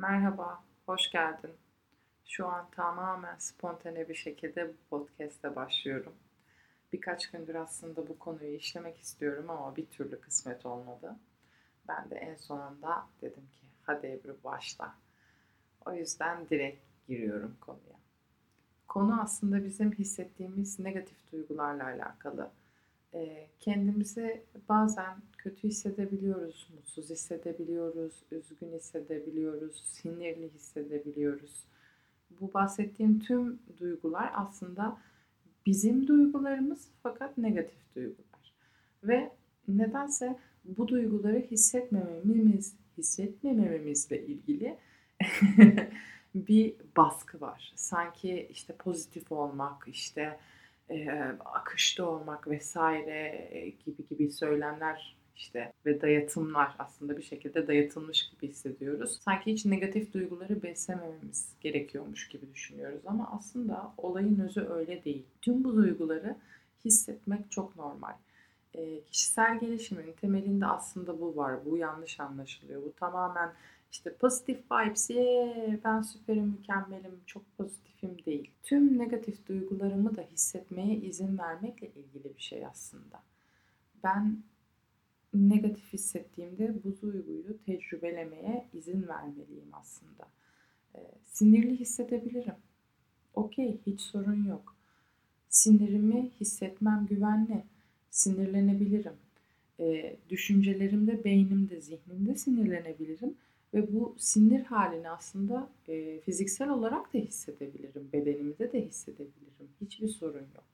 Merhaba, hoş geldin. Şu an tamamen spontane bir şekilde bu podcast'e başlıyorum. Birkaç gündür aslında bu konuyu işlemek istiyorum ama bir türlü kısmet olmadı. Ben de en sonunda dedim ki hadi Ebru başla. O yüzden direkt giriyorum konuya. Konu aslında bizim hissettiğimiz negatif duygularla alakalı. E, kendimizi bazen kötü hissedebiliyoruz, mutsuz hissedebiliyoruz, üzgün hissedebiliyoruz, sinirli hissedebiliyoruz. Bu bahsettiğim tüm duygular aslında bizim duygularımız fakat negatif duygular. Ve nedense bu duyguları hissetmememiz, hissetmememizle ilgili bir baskı var. Sanki işte pozitif olmak, işte e, akışta olmak vesaire gibi gibi söylemler işte ve dayatımlar aslında bir şekilde dayatılmış gibi hissediyoruz. Sanki hiç negatif duyguları beslemememiz gerekiyormuş gibi düşünüyoruz ama aslında olayın özü öyle değil. Tüm bu duyguları hissetmek çok normal. E, kişisel gelişimin temelinde aslında bu var. Bu yanlış anlaşılıyor. Bu tamamen işte pozitif vibes, yeah, ben süperim, mükemmelim, çok pozitifim değil. Tüm negatif duygularımı da hissetmeye izin vermekle ilgili bir şey aslında. Ben negatif hissettiğimde bu duyguyu tecrübelemeye izin vermeliyim aslında. Ee, sinirli hissedebilirim. Okey, hiç sorun yok. Sinirimi hissetmem güvenli. Sinirlenebilirim. Ee, düşüncelerimde, beynimde, zihnimde sinirlenebilirim ve bu sinir halini aslında e, fiziksel olarak da hissedebilirim. Bedenimde de hissedebilirim. Hiçbir sorun yok.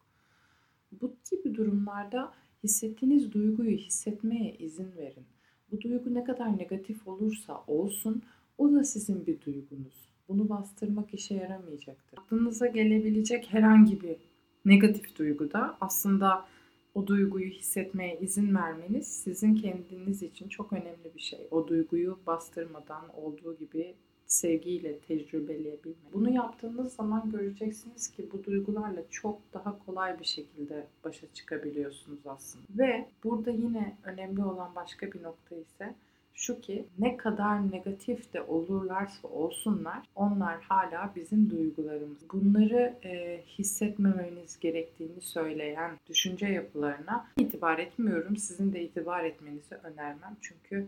Bu gibi durumlarda hissettiğiniz duyguyu hissetmeye izin verin. Bu duygu ne kadar negatif olursa olsun o da sizin bir duygunuz. Bunu bastırmak işe yaramayacaktır. Aklınıza gelebilecek herhangi bir negatif duyguda aslında o duyguyu hissetmeye izin vermeniz sizin kendiniz için çok önemli bir şey. O duyguyu bastırmadan olduğu gibi sevgiyle tecrübeleyebilmek. Bunu yaptığınız zaman göreceksiniz ki bu duygularla çok daha kolay bir şekilde başa çıkabiliyorsunuz aslında. Ve burada yine önemli olan başka bir nokta ise şu ki ne kadar negatif de olurlarsa olsunlar onlar hala bizim duygularımız. Bunları e, hissetmemeniz gerektiğini söyleyen düşünce yapılarına itibar etmiyorum. Sizin de itibar etmenizi önermem. Çünkü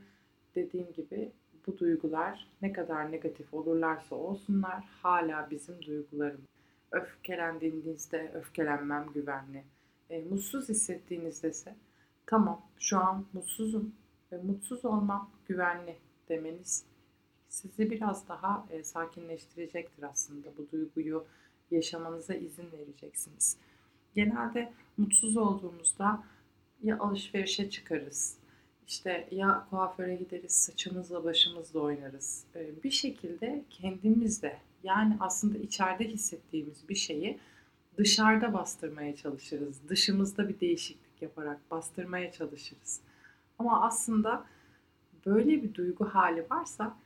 dediğim gibi bu duygular ne kadar negatif olurlarsa olsunlar hala bizim duygularımız. Öfkelendiğinizde öfkelenmem güvenli. E, mutsuz hissettiğinizde ise tamam şu an mutsuzum ve mutsuz olmam güvenli demeniz sizi biraz daha e, sakinleştirecektir aslında. Bu duyguyu yaşamanıza izin vereceksiniz. Genelde mutsuz olduğumuzda ya alışverişe çıkarız, işte ya kuaföre gideriz, saçımızla başımızla oynarız. E, bir şekilde kendimizde yani aslında içeride hissettiğimiz bir şeyi dışarıda bastırmaya çalışırız. Dışımızda bir değişiklik yaparak bastırmaya çalışırız. Ama aslında böyle bir duygu hali varsa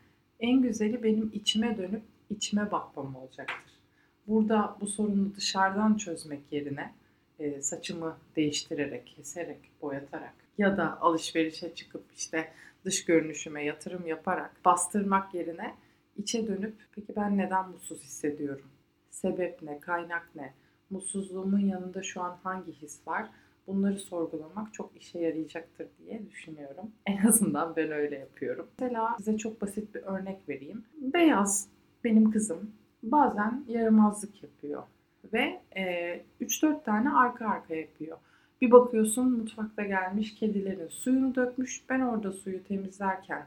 en güzeli benim içime dönüp içime bakmam olacaktır. Burada bu sorunu dışarıdan çözmek yerine e, saçımı değiştirerek, keserek, boyatarak ya da alışverişe çıkıp işte dış görünüşüme yatırım yaparak bastırmak yerine içe dönüp peki ben neden mutsuz hissediyorum? Sebep ne? Kaynak ne? Mutsuzluğumun yanında şu an hangi his var? Bunları sorgulamak çok işe yarayacaktır diye düşünüyorum. En azından ben öyle yapıyorum. Mesela size çok basit bir örnek vereyim. Beyaz benim kızım bazen yaramazlık yapıyor ve e, 3-4 tane arka arka yapıyor. Bir bakıyorsun mutfakta gelmiş kedilerin suyunu dökmüş. Ben orada suyu temizlerken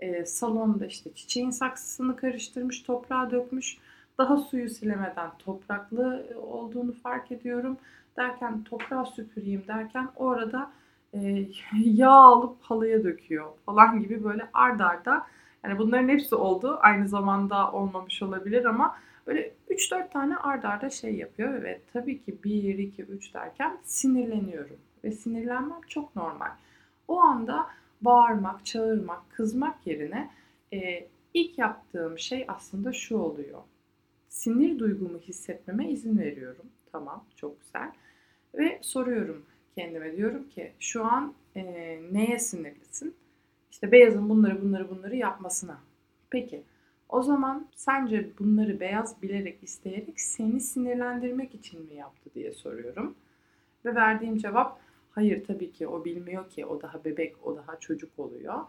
e, salonda işte çiçeğin saksısını karıştırmış, toprağa dökmüş. Daha suyu silemeden topraklı olduğunu fark ediyorum derken toprağı süpüreyim derken orada e, yağ alıp halıya döküyor falan gibi böyle ard arda yani bunların hepsi oldu. Aynı zamanda olmamış olabilir ama böyle 3-4 tane ard arda şey yapıyor ve tabii ki 1, 2, 3 derken sinirleniyorum. Ve sinirlenmem çok normal. O anda bağırmak, çağırmak, kızmak yerine e, ilk yaptığım şey aslında şu oluyor. Sinir duygumu hissetmeme izin veriyorum. Tamam, çok güzel. Ve soruyorum kendime diyorum ki şu an e, neye sinirlisin? İşte beyazın bunları bunları bunları yapmasına. Peki O zaman sence bunları beyaz bilerek isteyerek seni sinirlendirmek için mi yaptı diye soruyorum. Ve verdiğim cevap hayır tabii ki o bilmiyor ki o daha bebek o daha çocuk oluyor.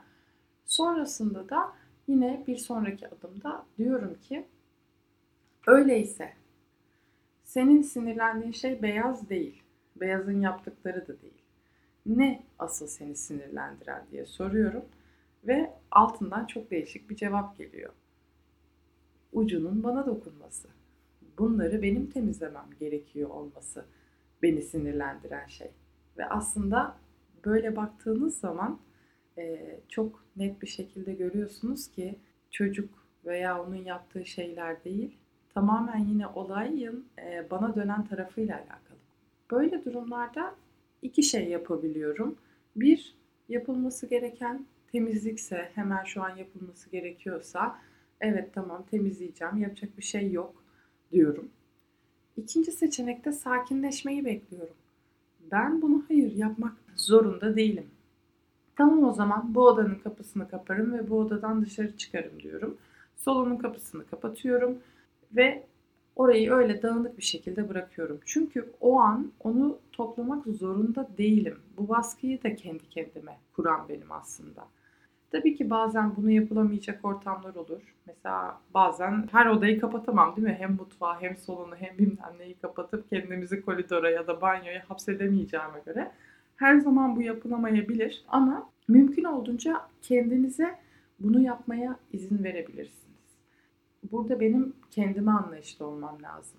Sonrasında da yine bir sonraki adımda diyorum ki öyleyse senin sinirlendiğin şey beyaz değil. Beyazın yaptıkları da değil. Ne asıl seni sinirlendiren diye soruyorum ve altından çok değişik bir cevap geliyor. Ucunun bana dokunması. Bunları benim temizlemem gerekiyor olması beni sinirlendiren şey. Ve aslında böyle baktığınız zaman e, çok net bir şekilde görüyorsunuz ki çocuk veya onun yaptığı şeyler değil, tamamen yine olayın e, bana dönen tarafıyla alakalı. Böyle durumlarda iki şey yapabiliyorum. Bir, yapılması gereken temizlikse, hemen şu an yapılması gerekiyorsa, evet tamam temizleyeceğim, yapacak bir şey yok diyorum. İkinci seçenekte sakinleşmeyi bekliyorum. Ben bunu hayır yapmak zorunda değilim. Tamam o zaman bu odanın kapısını kaparım ve bu odadan dışarı çıkarım diyorum. Salonun kapısını kapatıyorum ve orayı öyle dağınık bir şekilde bırakıyorum. Çünkü o an onu toplamak zorunda değilim. Bu baskıyı da kendi kendime kuran benim aslında. Tabii ki bazen bunu yapılamayacak ortamlar olur. Mesela bazen her odayı kapatamam değil mi? Hem mutfağı hem salonu hem bilmem neyi kapatıp kendimizi koridora ya da banyoya hapsedemeyeceğime göre her zaman bu yapılamayabilir. Ama mümkün olduğunca kendinize bunu yapmaya izin verebilirsiniz. Burada benim kendime anlayışlı olmam lazım.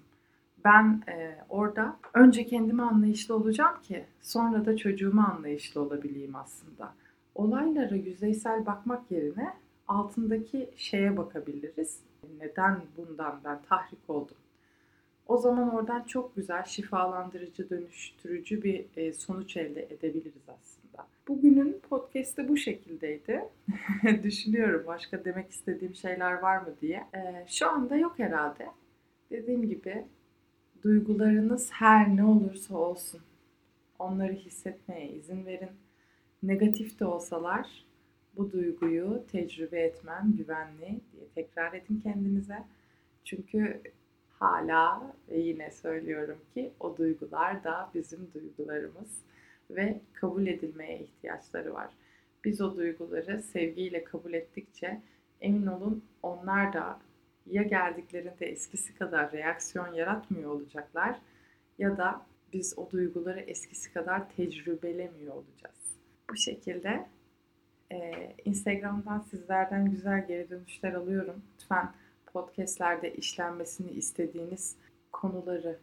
Ben e, orada önce kendime anlayışlı olacağım ki sonra da çocuğuma anlayışlı olabileyim aslında olaylara yüzeysel bakmak yerine altındaki şeye bakabiliriz. Neden bundan ben tahrik oldum? O zaman oradan çok güzel şifalandırıcı, dönüştürücü bir e, sonuç elde edebiliriz aslında. Bugünün podcast'ı bu şekildeydi. Düşünüyorum başka demek istediğim şeyler var mı diye. E, şu anda yok herhalde. Dediğim gibi duygularınız her ne olursa olsun onları hissetmeye izin verin negatif de olsalar bu duyguyu tecrübe etmen güvenli diye tekrar edin kendinize. Çünkü hala ve yine söylüyorum ki o duygular da bizim duygularımız ve kabul edilmeye ihtiyaçları var. Biz o duyguları sevgiyle kabul ettikçe emin olun onlar da ya geldiklerinde eskisi kadar reaksiyon yaratmıyor olacaklar ya da biz o duyguları eskisi kadar tecrübelemiyor olacağız. Bu şekilde e, Instagram'dan sizlerden güzel geri dönüşler alıyorum. Lütfen podcastlerde işlenmesini istediğiniz konuları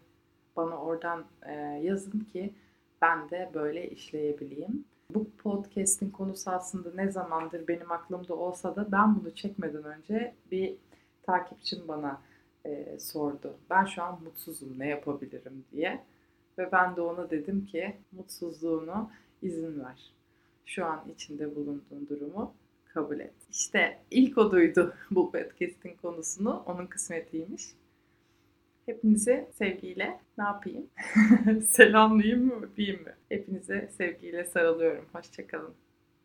bana oradan e, yazın ki ben de böyle işleyebileyim. Bu podcast'in konusu aslında ne zamandır benim aklımda olsa da ben bunu çekmeden önce bir takipçim bana e, sordu. Ben şu an mutsuzum ne yapabilirim diye. Ve ben de ona dedim ki mutsuzluğunu izin ver şu an içinde bulunduğun durumu kabul et. İşte ilk o duydu bu podcast'in konusunu. Onun kısmetiymiş. Hepinize sevgiyle ne yapayım? Selamlayayım mı, öpeyim mi? Hepinize sevgiyle sarılıyorum. Hoşçakalın.